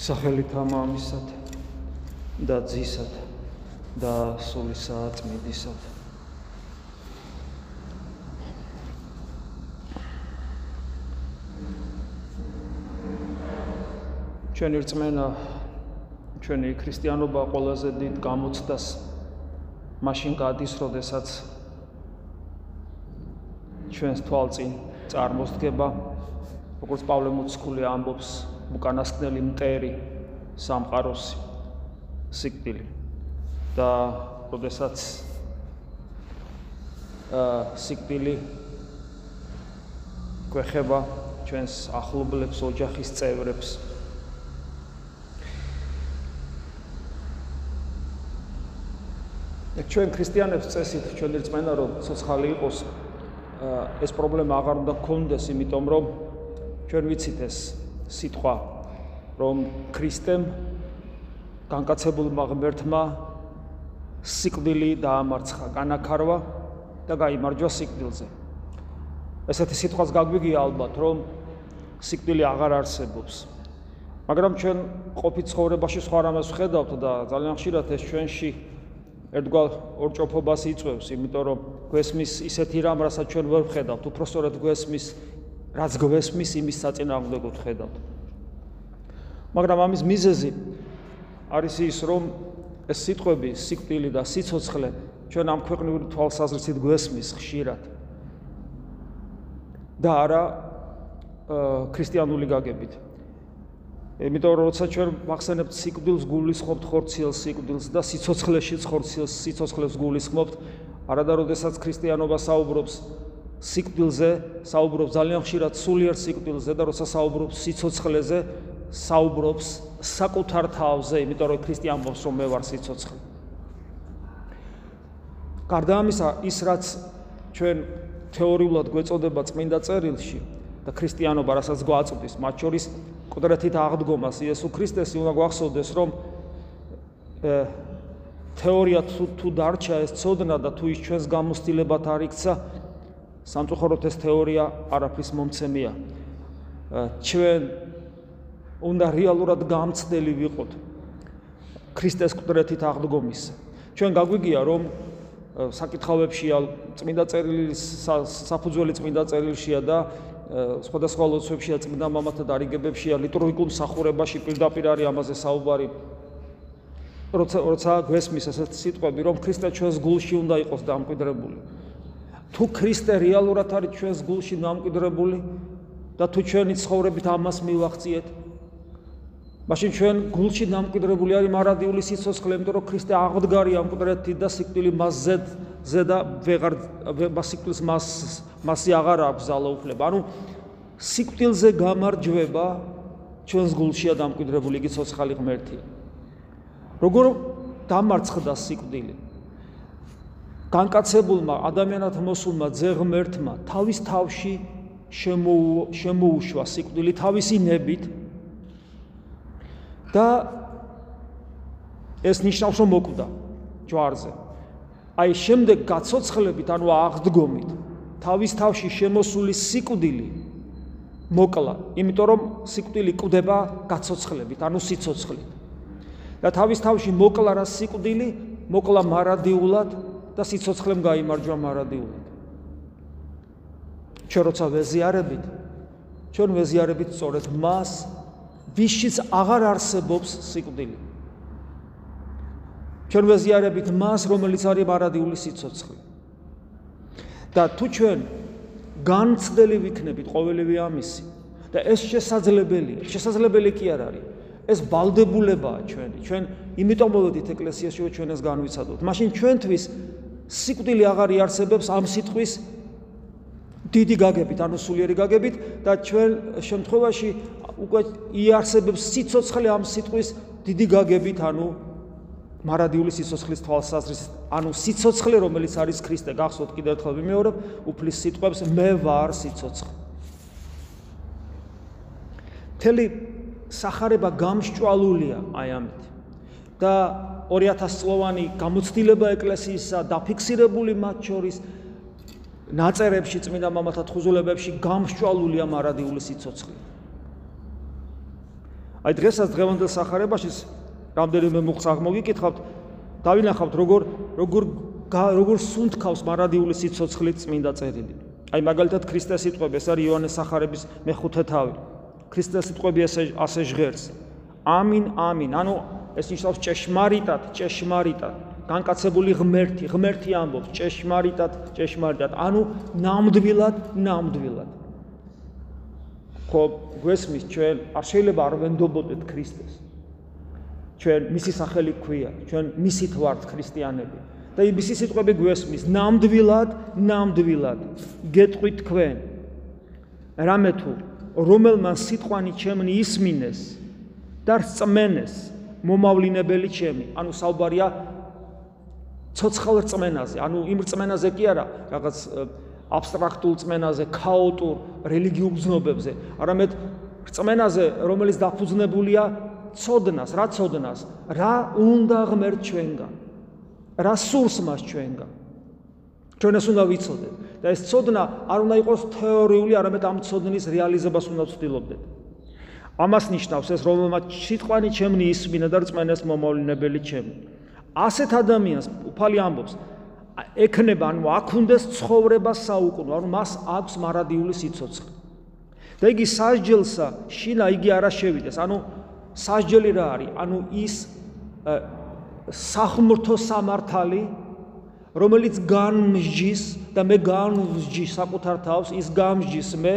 სახელით ამამისად და ძისად და სულისა წმინდისად ჩვენი რწმენა ჩვენი ქრისტიანობა ყველაზე დიდ გამოცდას მაშინ გადის, როდესაც ჩვენს თვალწინ წარმოსდგება როგორც პავლე მოციქული ამბობს უკანასკნელი მტერი სამყაროსი სიკვდილი. და როდესაც აა სიკვდილი გვეხება ჩვენს ახლობლებს, ოჯახის წევრებს. ჩვენ ქრისტიანებს წესით ჩვენ ერთმანეთს რომ ცოცხალი იყოს ეს პრობლემა აღარ უნდა გქონდეს იმიტომ რომ ჩვენ ვიცით ეს სიტყვა რომ ქრისტემ განკაცებულმა ღმერთმა სიკვდილი დაამარცხა, განაქარვა და გამოიმარჯვა სიკვდილზე. ესეთი სიტყვას გაგვიგია ალბათ, რომ სიკვდილი აღარ არსებობს. მაგრამ ჩვენ ყოფი ცხოვრებაში სხვა რამეს ვხედავთ და ძალიან ხშირად ეს ჩვენში ერთგვარ ორჭოფობას იწვევს, იმიტომ რომ გვესმის ისეთი რამ, რასაც ჩვენ ვერ ვხედავთ, უფრო სწორედ გვესმის რაც გვესმის იმის საწინააღმდეგოდ ხედავთ. მაგრამ ამის მიზეზი არის ის, რომ ეს სიტყვები, სიკვდილი და სიცოცხლე ჩვენ ამ ქვეყნიური თვალსაზრისით გვესმის ხშირად. და არა ქრისტიანული გაგებით. იმიტომ რომ როცა ჩვენ მახსენებთ სიკვდილს გულისხმობთ ხორციელ სიკვდილს და სიცოცხლეში ხორციელ სიცოცხლეს გულისხმობთ არადა როდესაც ქრისტიანობა საუბრობს სიკვდილზე საუბრობს ძალიან ხშირად სულიერ სიკვდილზე და როცა საუბრობს სიცოცხლეზე საუბრობს საკუთარ თავზე იმიტომ რომ ქრისტიანი მომს რომ მე ვარ სიცოცხლე. გარდა ამისა ის რაც ჩვენ თეორიულად გვეწოდება წმინდა წერილში და ქრისტიანობა რასაც გვაწვდის მათ შორის ყდრეთით აღდგომას იესო ქრისტესი უნდა გვახსოვდეს რომ თეორია თუ თუ დარჩა ეს ცოდნა და თუ ის ჩვენს გამოცდილებად არ იქცა სამწუხაროდ ეს თეორია არაფრის მომცემია. ჩვენ უნდა რეალურად გამცდელი ვიყოთ. ქრისტეს ყდრეთით აღდგომის. ჩვენ გაგვიგია რომ საკითხავებშია წმინდა წერილის საფუძველი წმინდა წერილშია და სხვადასხვა ლოცვებშია წმინდა მამათა დარიგებებშია ლიტურგიკულ მსახურებაში პირდაპირ არის ამაზე საუბარი. როცა როცა გვესმის ესეთ სიტყვები რომ ქრისტე ჩვენს გულში უნდა იყოს დამკვიდრებული თუ ქრისტე რეალურად არის ჩვენს გულში დამკვიდრებული და თუ ჩვენი ცხოვრებით ამას მივახციეთ მაშინ ჩვენ გულში დამკვიდრებული არის მარადიული სიცოცხლე იმიტომ რომ ქრისტე აღდგარი ამ კუდრეთი და სიკვდილი მასზე ზედა ვეღარ მასიკლის მას მასი აღარ აქვს ძალაუფლება. ანუ სიკვდილზე გამარჯვება ჩვენს გულშია დამკვიდრებული იგი ცოცხალი ღმერთია. როგორ დამარცხდა სიკვდილი? განკაცებულმა ადამიანად მოსულმა ძეღმერთმა თავის თავში შემოუშვა სიკვდილი თავისი ნებით და ეს ნიშნავს რომ მოკვდა ჯვარზე. აი შემდეგ გაცოცხლებით ანუ აღდგომით თავის თავში შემოსული სიკვდილი მოკლა, იმიტომ რომ სიკვდილი კვდება გაცოცხლებით, ანუ სიცოცხლით. და თავის თავში მოკლა რა სიკვდილი, მოკლა მარადიულად და სიცოცხლემ გამოიმარჯვა მარადიულად. ჩვენ როცა ვეზიარებით, ჩვენ ვეზიარებით სწორედ მას, ვისშიც აღარ არსებობს სიკვდილი. ჩვენ ვეზიარებით მას, რომელიც არის მარადიული სიცოცხლე. და თუ ჩვენ განცდელი ვიქნებით ყოველივე ამისი და ეს შესაძლებელია, შესაძლებელი კი არ არის. ეს ვალდებულებაა ჩვენი. ჩვენ იმიტომ მოვედით ეკლესიაში, რომ ჩვენ ეს განვიცადოთ. მაშინ ჩვენთვის სიკვდილი აღარ იარსებებს ამ სიტყვის დიდი გაგებით, ანუ სულიერი გაგებით და ჩვენ შემთხვევაში უკვე იარსებებს სიცოცხლე ამ სიტყვის დიდი გაგებით, ანუ მარადიული სიცოცხლის თვალსაზრისით, ანუ სიცოცხლე, რომელიც არის ქრისტე, გახსოვთ კიდევ ერთხელ ვიმეორებ, უფლის სიტყვებს მე ვარ სიცოცხლე. მთელი სახარება გამშჭვალულია აი ამით. და 2000 წლოვანი გამოცდილება ეკლესიისა დაფიქსირებული მათ შორის ნაწერებში წმინდა მამათა თხუზულებებში გამსჭვალულია მარადიული სიცოცხლე. აი დღესაც დღევანდელ სახარებაში რამდენიმე მუხს აღმოგიკითხავთ, დავინახავთ როგორ როგორ როგორ სუნთქავს მარადიული სიცოცხლე წმინდა წერილი. აი მაგალითად ქრისტეს სიტყვები ეს არის იოანეს სახარების მეხუთე თავი. ქრისტეს სიტყვები ესე ასე ჟღერს. ამინ ამინ. ანუ ეს ნიშნავს ჭეშმარიტად, ჭეშმარიტად. განკაცებული ღმერთი, ღმერთი ამბობს ჭეშმარიტად, ჭეშმარიტად. ანუ ნამდვილად, ნამდვილად. ხო, გვესმის ჩვენ არ შეიძლება არ ვენდობოდეთ ქრისტეს. ჩვენ მისი სახელი ქვია, ჩვენ მისით ვართ ქრისტიანები. და იმისი სიტყვები გვესმის ნამდვილად, ნამდვილად. გეტყვით თქვენ. რამე თუ რომელმან სიტყვანი ჩემნი ისმინეს და რწმენეს მომავლინებელი ჩემი. ანუ საუბარია ცოცხალ რწმენაზე, ანუ იმ რწმენაზე კი არა, რაღაც აბსტრაქტულ რწმენაზე, ქაოტურ რელიგიურ გზნობებზე, არამედ რწმენაზე, რომელიც დაფუძნებულია ცოდნას, რა ცოდნას? რა უნდა ღმერთ ჩვენგან? რა სურს მას ჩვენგან? ჩვენ ეს უნდა ვიცოდეთ და ეს ცოდნა არ უნდა იყოს თეორიული, არამედ ამ ცოდნის რეალიზებას უნდა ვცდილობდეთ. ამას ნიშნავს ეს, რომელმაც სიტყვანი ჩემნი ისმინა და რწმენას მომავლინებელი ჩემი. ასეთ ადამიანს უფალი ამბობს, ექნება, ანუ აქ უნდეს ცხოვრება საუკუნო, ანუ მას აქვს მარადიული სიცოცხლე. და იგი სასჯელსა შინა იგი არა შევიდეს, ანუ სასჯელი რა არის? ანუ ის სახმრთო სამართალი, რომელიც განმსჯის და მე განვსჯი საკუთარ თავს, ის გამსჯის მე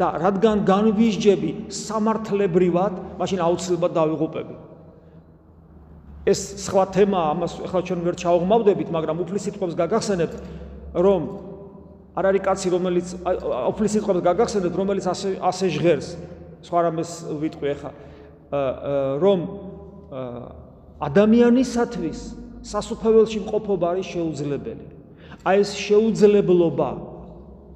და რადგან განვისჯები სამართლებრივად, მაშინ აუცილებლად დავიღუპები. ეს სხვა თემაა, ამას ახლა ჩვენ ვერ ჩავღმავდებით, მაგრამ უფლის სიტყვებს გაგახსენებთ, რომ არ არის კაცი, რომელიც უფლის სიტყვებს გაგახსენებთ, რომელიც ასე ასე ჟღერს. სხვა რამეს ვიტყვი ახლა. რომ ადამიანისათვის სასופველში მყოფობა არის შეუძლებელი. აი ეს შეუძლებლობა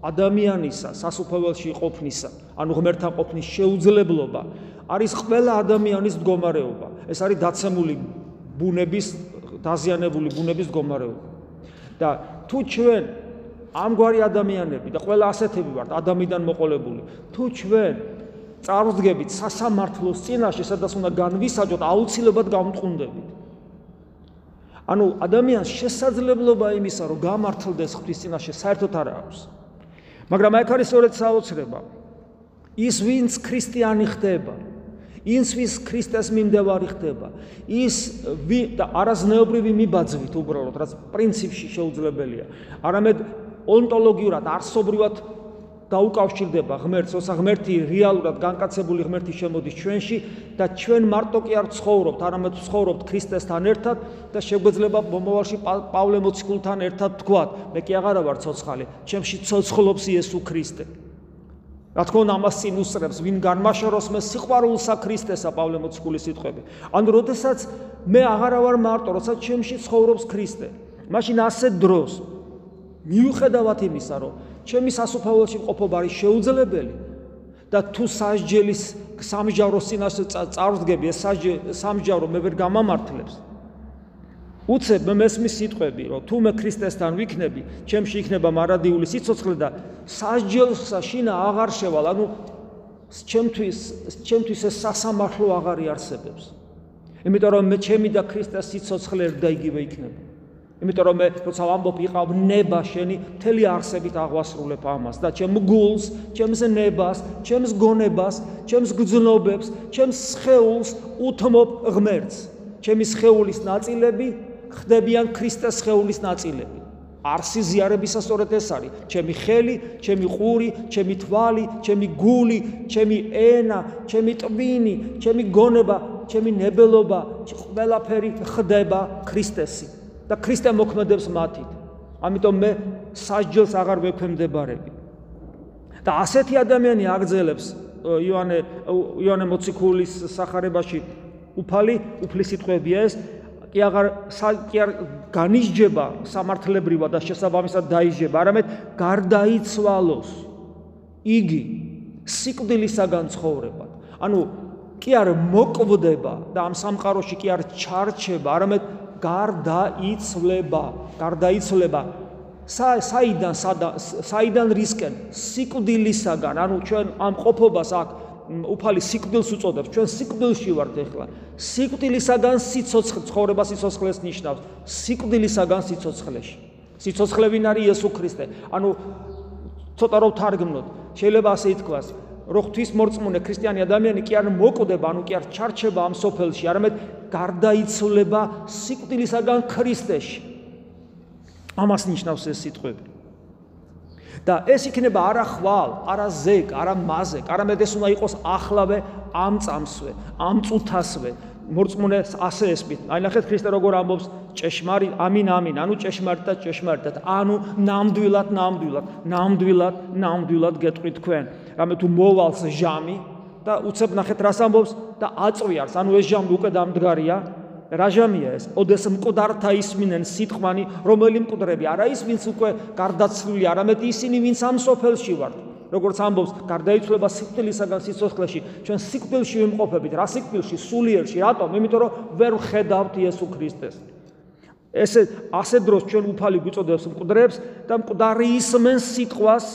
ადამიანისა სასופველში ყოფნისა, ანუ ღმერთთან ყოფნის შეუძლებლობა არის ყველა ადამიანის მდგომარეობა. ეს არის დაცემული ბუნების დაზიანებული ბუნების მდგომარეობა. და თუ ჩვენ ამგვარი ადამიანები და ყველა ასეთები ვართ ადამიანიდან მოყოლებული, თუ ჩვენ წარვდგებით სასამართლოს წინაშე, სადაც უნდა განვისაჯოთ, აუცილებლად გამტყუნდებით. ანუ ადამიანს შესაძლებლობა იმისა, რომ გამართლდეს ღვთის წინაშე, საერთოდ არ აქვს. მაგრამ აი ხარ ის სწორედ საოცრება. ის ვინც ქრისტიანი ხდება, ის ვის ქრისტეს მიმდევარი ხდება, ის და არაზნეობრივი მიბაძვით უბრალოდ, რაც პრინციპში შეუძლებელია. არამედ ონტოლოგიურად, არსობრივად დაუკავშირდება ღმერთს, ოსა ღმერთი რეალურად განკაცებული ღმერთი შემოდის ჩვენში და ჩვენ მარტო კი არ ცხოვრობთ, არამედ ცხოვრობთ ქრისტესთან ერთად და შეგვეძლება მომავალში პავლე მოციქულთან ერთად თქვათ, მე კი აღარა ვარ ცოცხალი, ჩემში ცოცხლობს იესო ქრისტე. რა თქმა უნდა, ამას წინ უსწრებს, ვინ განმაშოროს მე სიყვარულსა ქრისტესა პავლე მოციქულის სიტყვები. ანუ როდესაც მე აღარა ვარ მარტო, როდესაც ჩემში ცხოვრობს ქრისტე, მაშინ ასე დროს მიუხედავად იმისა, რომ ჩემი სასופველში მყოფობა არის შეუძლებელი და თუ სასჯელის სამჯავროს წინაშე წარვდგები ეს სამჯავრო მე ვერ გამამართლებს. უცებ მე მესმის სიტყვები რომ თუ მე ქრისტესთან ვიქნები ჩემში იქნება მარადიული სიცოცხლე და სასჯელსა შინა აღარ შევალ ანუ ჩემთვის ჩემთვის ეს სასამართლო აღარ იარსებებს იმიტომ რომ მე ჩემი და ქრისტეს სიცოცხლე და იგივე იქნება იმიტომ რომ მე როცა ვამბობ იყავ ნება შენი მთელი არსებით აღვასრულებ ამას და ჩემ გულს, ჩემს ნებას, ჩემს გონებას, ჩემს გძნობებს, ჩემს სხეულს უთმობ ღმერთს. ჩემი სხეულის ნაწილები ხდებიან ქრისტეს სხეულის ნაწილები. არსი ზიარებისა სწორედ ეს არის. ჩემი ხელი, ჩემი ყური, ჩემი თვალი, ჩემი გული, ჩემი ენა, ჩემი ტვინი, ჩემი გონება, ჩემი ნებელობა, ყველაფერი ხდება ქრისტესი. და ქრისტე მოქმედებს მათით. ამიტომ მე სასჯელს აღარ ვექვემდებარები. და ასეთი ადამიანი აგზელებს იოანე იოანე მოციქულის სახარებაში უფალი უფლის სიტყვებია ეს კი აღარ კი არ განისჯება სამართლებრივად და შესაბამისად დაიჯება, არამედ გარდაიცვალოს იგი სიკვდილისაგან ცხოვრებად. ანუ კი არ მოკვდება და ამ სამყაროში კი არ ჩარჩება, არამედ გარდაიცვლება, გარდაიცვლება საიდან საიდან რისკენ? სიკვდილისაგან ანუ ჩვენ ამ ყოფობას აქ უფალი სიკვდილს უწოდებს ჩვენ სიკვდილში ვართ ეხლა. სიკვდილისაგან სიცოცხლე ცხოვრება სიცოცხლეს ნიშნავს. სიკვდილისაგან სიცოცხლეში. სიცოცხლე ვინ არის იესო ქრისტე. ანუ ცოტა რო თარგმნოთ შეიძლება ასე ითქვას რო ღვთის მორწმუნე ქრისტიანი ადამიანი კი არ მოკვდება ანუ კი არ ჩარჩება ამ სოფელში არამედ გარდაიცვლება სიკვდილისაგან ქრისტეში ამას ნიშნავს ეს სიტყვები და ეს იქნება არა ხვალ, არა ზეკ, არა მაზეკ, არამედ ეს უნდა იყოს ახლავე ამ წამსვე, ამ წუთასვე. მორწმუნეს ასე ესმით. აი ნახეთ ქრისტე როგორ ამბობს ჭეშმარიტ, ამინ ამინ, ანუ ჭეშმარიტად, ჭეშმარიტად, ანუ ნამდვილად, ნამდვილად, ნამდვილად, ნამდვილად გეტყვი თქვენ. რამე თუ მოვალს ჟამი და უცებ ნახეთ რას ამბობს და აწვიარს, ანუ ეს ჟამი უკვე დამდგარია, რა ჟამია ეს? ოდეს მკვდართა ისმინენ სიტყვანი, რომელი მკვდრები? არა ის, ვინც უკვე გარდაცვლილი, არამედ ისინი, ვინც ამ სოფელში ვართ. როგორც ამბობს, გარდაიცვლება სიკვდილისაგან სიცოცხლეში, ჩვენ სიკვდილში ვიმყოფებით. რა სიკვდილში? სულიერში. რატომ? იმიტომ რომ ვერ ხედავთ იესო ქრისტეს. ესე ასე დროს ჩვენ უფალი გვიწოდებს მკვდრებს და მკვდარი ისმენ სიტყვას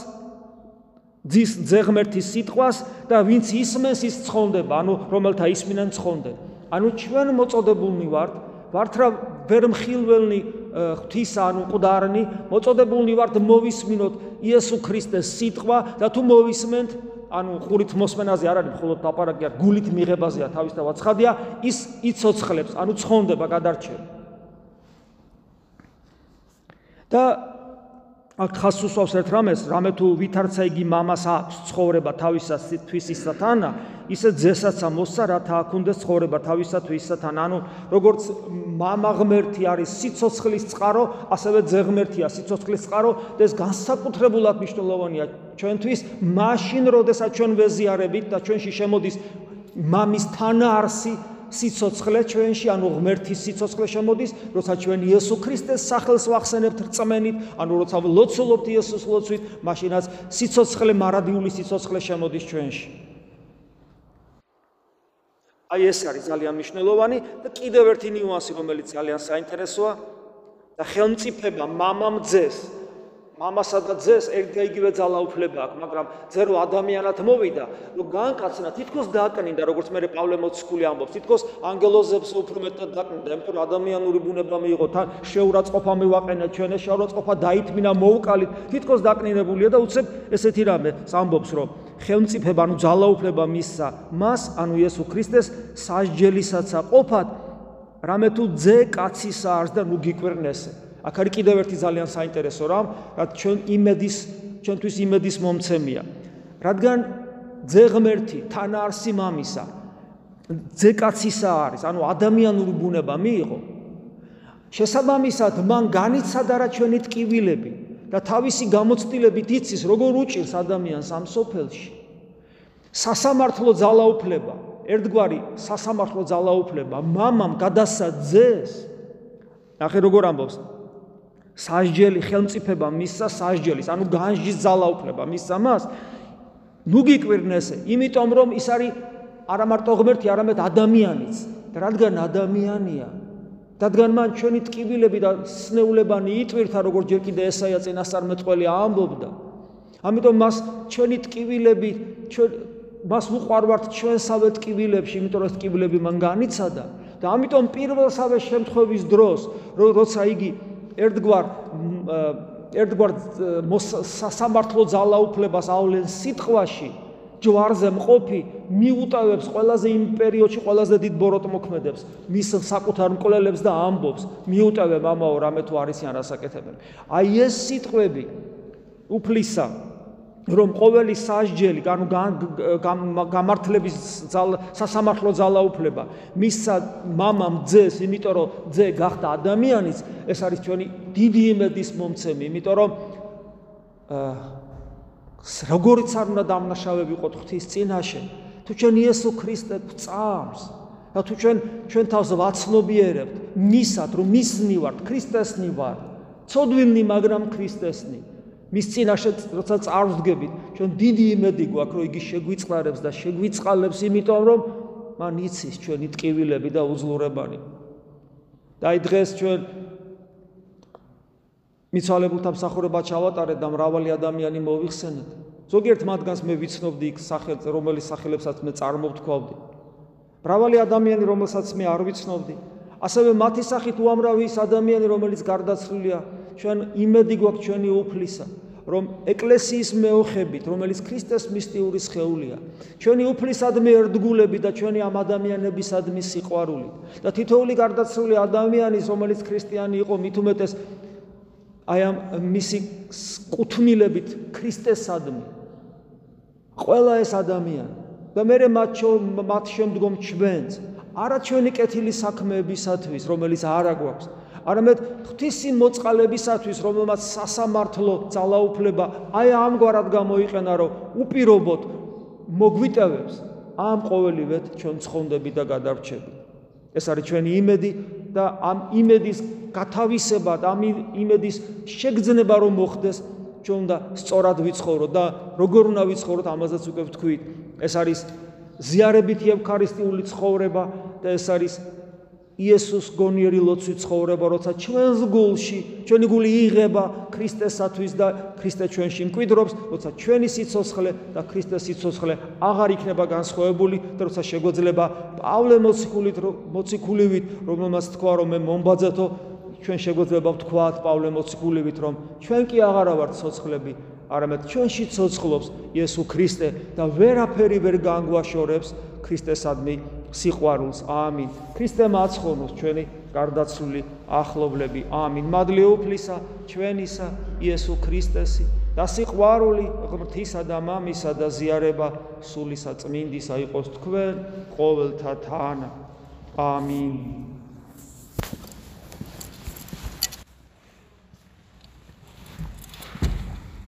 ძის ძეგმერთის სიტყვას და ვინც ისმენს ის ცხონდება, ანუ რომელთა ისმინენ ცხონდება. ანუ ჩვენ მოწოდებულნი ვართ ვართ რა ვერ მხილველნი ღვთისა ანუ ყდარნი მოწოდებულნი ვართ მოვისმინოთ იესო ქრისტეს სიტყვა და თუ მოვისმენთ ანუ ყურით მოსმენაზე არ არის მხოლოდ აპარაკია გულით მიღებაზეა თავისთავად ცხადია ის იცოცხლებს ანუ ცხონდება გადარჩება და აქ ხას უსვავს ერთ რამეს, რამე თუ ვითარცა იგი მამას აქვს ცხოვრება თავისათვის ის სათანა, ისე ძესაც ამოსცა, რათა აქ უნდა ცხოვრება თავისათვის სათანა. ანუ როგორც მამა ღმერთი არის სიცოცხლის წყარო, ასევე ძე ღმერთია სიცოცხლის წყარო და ეს განსაკუთრებულად მნიშვნელოვანია ჩვენთვის, მაშინ, როდესაც ჩვენ ვეზიარებით და ჩვენში შემოდის მამის თანაარსი სიცოცხლე ჩვენში, ანუ ღმერთის სიცოცხლე შემოდის, როცა ჩვენ იესო ქრისტეს სახელს ვახსენებთ რწმენით, ანუ როცა ლოცულობთ იესოს ლოცვით, მაშინაც სიცოცხლე მარადიული სიცოცხლე შემოდის ჩვენში. აი ეს არის ძალიან მნიშვნელოვანი და კიდევ ერთი ნიუანსი, რომელიც ძალიან საინტერესოა და ხელმწიფება მამამ ძეს მამასა და ძეს ერთი იგივე ძალაუფლება აქვს, მაგრამ ძე რო ადამიანად მოვიდა, რო განკაცნა, თითქოს დააკნინდა, როგორც მე პავლე მოციქული ამბობს, თითქოს ანგელოზებს უფრო მეტად დააკნინდა, იმიტომ რომ ადამიანური ბუნება მიიღო, თან შეურაცხყოფა მივაყენა ჩვენ, შეურაცხყოფა დაითმინა მოუკალით, თითქოს დააკნინებულია და უცებ ესეთი რამე ამბობს, რომ ხელმწიფება, ანუ ძალაუფლება მისცა მას, ანუ იესო ქრისტეს სასჯელისაცა ყოფად, რამე თუ ძე კაცისა არს და ნუ გიკვირნესე. აქ არის კიდევ ერთი ძალიან საინტერესო რამ, რაც ჩვენ იმედის, ჩვენთვის იმედის მომცემია. რადგან ძეღმერთი თანარსი მამისა ძეკაცისა არის, ანუ ადამიანური ბუნება მიიღო. შესაბამისად, მან განიცადა რა ჩვენი ტკივილები და თავისი გამოცდილებით იცის, როგორ უჭირს ადამიანს ამ სოფელში. სასამართლო ძალაუფლება, ერთგვარი სასამართლო ძალაუფლება მამამ გადასაძეს. ნახე როგორ ამბობს სასჯელი ხელმწიფება მისცა სასჯელის, ანუ განჯის ძალაუფლება მისცა მას. ნუ გიკვირნესე, იმიტომ რომ ის არის არა მარტო ღმერთი, არამედ ადამიანიც. რადგან ადამიანია, რადგან მან ჩვენი ტკივილები და სნეულებანი იტვირთა, როგორც ჯერ კიდე ესაია წინასწარმეტყველი ამბობდა. ამიტომ მას ჩვენი ტკივილები ჩვენ მას უყარვართ ჩვენსავე ტკივილებში, იმიტომ რომ ტკივილები მან განიცადა და ამიტომ პირველსავე შემთხვევის დროს, როცა იგი ერთგვარ ერთგვარ სასამართლო ძალაუფლებას ავლენ სიტყვაში ჯვარზე მყოფი მიუტევებს ყველაზე იმ პერიოდში ყველაზე დიდ ბოროტმოქმედებს მის საკუთარ მკვლელებს და ამბობს მიუტევე მამაო რამე თუ არისიან რასაკეთებელი აი ეს სიტყვები უფლისა რომ ყოველი სასჯელი, ანუ გამართლების სასამართლო ძალაუფლება მისცა მამამ ძეს, იმიტომ რომ ძე გახდა ადამიანიც, ეს არის ჩვენი დიდი იმედის მომცემი, იმიტომ რომ როგორიც არ უნდა დამნაშავე ვიყოთ ღვთის წინაშე, თუ ჩვენ იესო ქრისტე წამს და თუ ჩვენ ჩვენ თავს ვაცნობიერებთ მისად, რომ მისნი ვართ, ქრისტესნი ვართ, ცოდვილნი, მაგრამ ქრისტესნი მის წინაშე როცა წარვდგებით, ჩვენ დიდი იმედი გვაქვს, რომ იგი შეგვიწყნარებს და შეგვიწყალებს, იმიტომ რომ მან იცის ჩვენი ტკივილები და უძლურებანი. და აი დღეს ჩვენ მიცვალებულთა მსახურებად ჩავატარეთ და მრავალი ადამიანი მოვიხსენეთ. ზოგიერთ მათგანს მე ვიცნობდი იქ სახელს, რომელიც სახელებსაც მე წარმოვთქვავდი. მრავალი ადამიანი, რომელსაც მე არ ვიცნობდი, ასევე მათი სახით უამრავი ის ადამიანი, რომელიც გარდაცვლილია ჩვენ იმედი გვაქვს ჩვენი უფლისა, რომ ეკლესიის მეოხებით, რომელიც ქრისტეს მისტიური სხეულია, ჩვენი უფლისადმი ერთგულები და ჩვენი ამ ადამიანებისადმი სიყვარული და თითოეული გარდაცვლილი ადამიანის, რომელიც ქრისტიანი იყო, მით უმეტეს აი ამ მისი კუთვნილებით ქრისტესადმი. ყველა ეს ადამიანი და მე მათ მათ შემდგომ ჩვენც არა ჩვენი კეთილი საქმეებისათვის რომელიც არა გვაქვს არამედ ღვთისი მოწყალებისათვის რომელმაც სასამართლო ძალაუფლება აი ამგვარად გამოიყენა რომ უპირობოდ მოგვიტევებს ამ ყოველივეთ ჩვენ ცხონდები და გადარჩები. ეს არის ჩვენი იმედი და ამ იმედის გათავისება და ამ იმედის შეგრძნება რომ მოხდეს ჩვენ უნდა სწორად ვიცხოვროთ და როგორ უნდა ვიცხოვროთ ამაზეც უკვე ვთქვით. ეს არის ზიარებითი ევქარისტიული ცხოვრება და ეს არის იესოს გონიერი ლოცვი ცხოვრება როცა ჩვენს გულში ჩვენი გული იღება ქრისტესათვის და ქრისტე ჩვენში მკვიდრობს როცა ჩვენი სიცოცხლე და ქრისტეს სიცოცხლე აღარ იქნება განსხვავებული და როცა შეგვეძლება პავლე მოციქულით მოციქულივით რომელმაც თქვა რომ მე მომბაძეთო ჩვენ შეგვეძლება ვთქვათ პავლე მოციქულივით რომ ჩვენ კი აღარა ვართ ცოცხლები არამედ ჩვენში ცოცხლობს იესო ქრისტე და ვერაფერი ვერ განგვაშორებს ქრისტესადმი სიყვარულს. ამინ. ქრისტე მაცხონოს ჩვენი გარდაცვლილი ახლობლები. ამინ. მადლი უფლისა ჩვენისა იესო ქრისტესი და სიყვარული ღმრთისა და მამისა და ზიარება სულისა წმინდისა იყოს თქვენ ყოველთა თან ამინ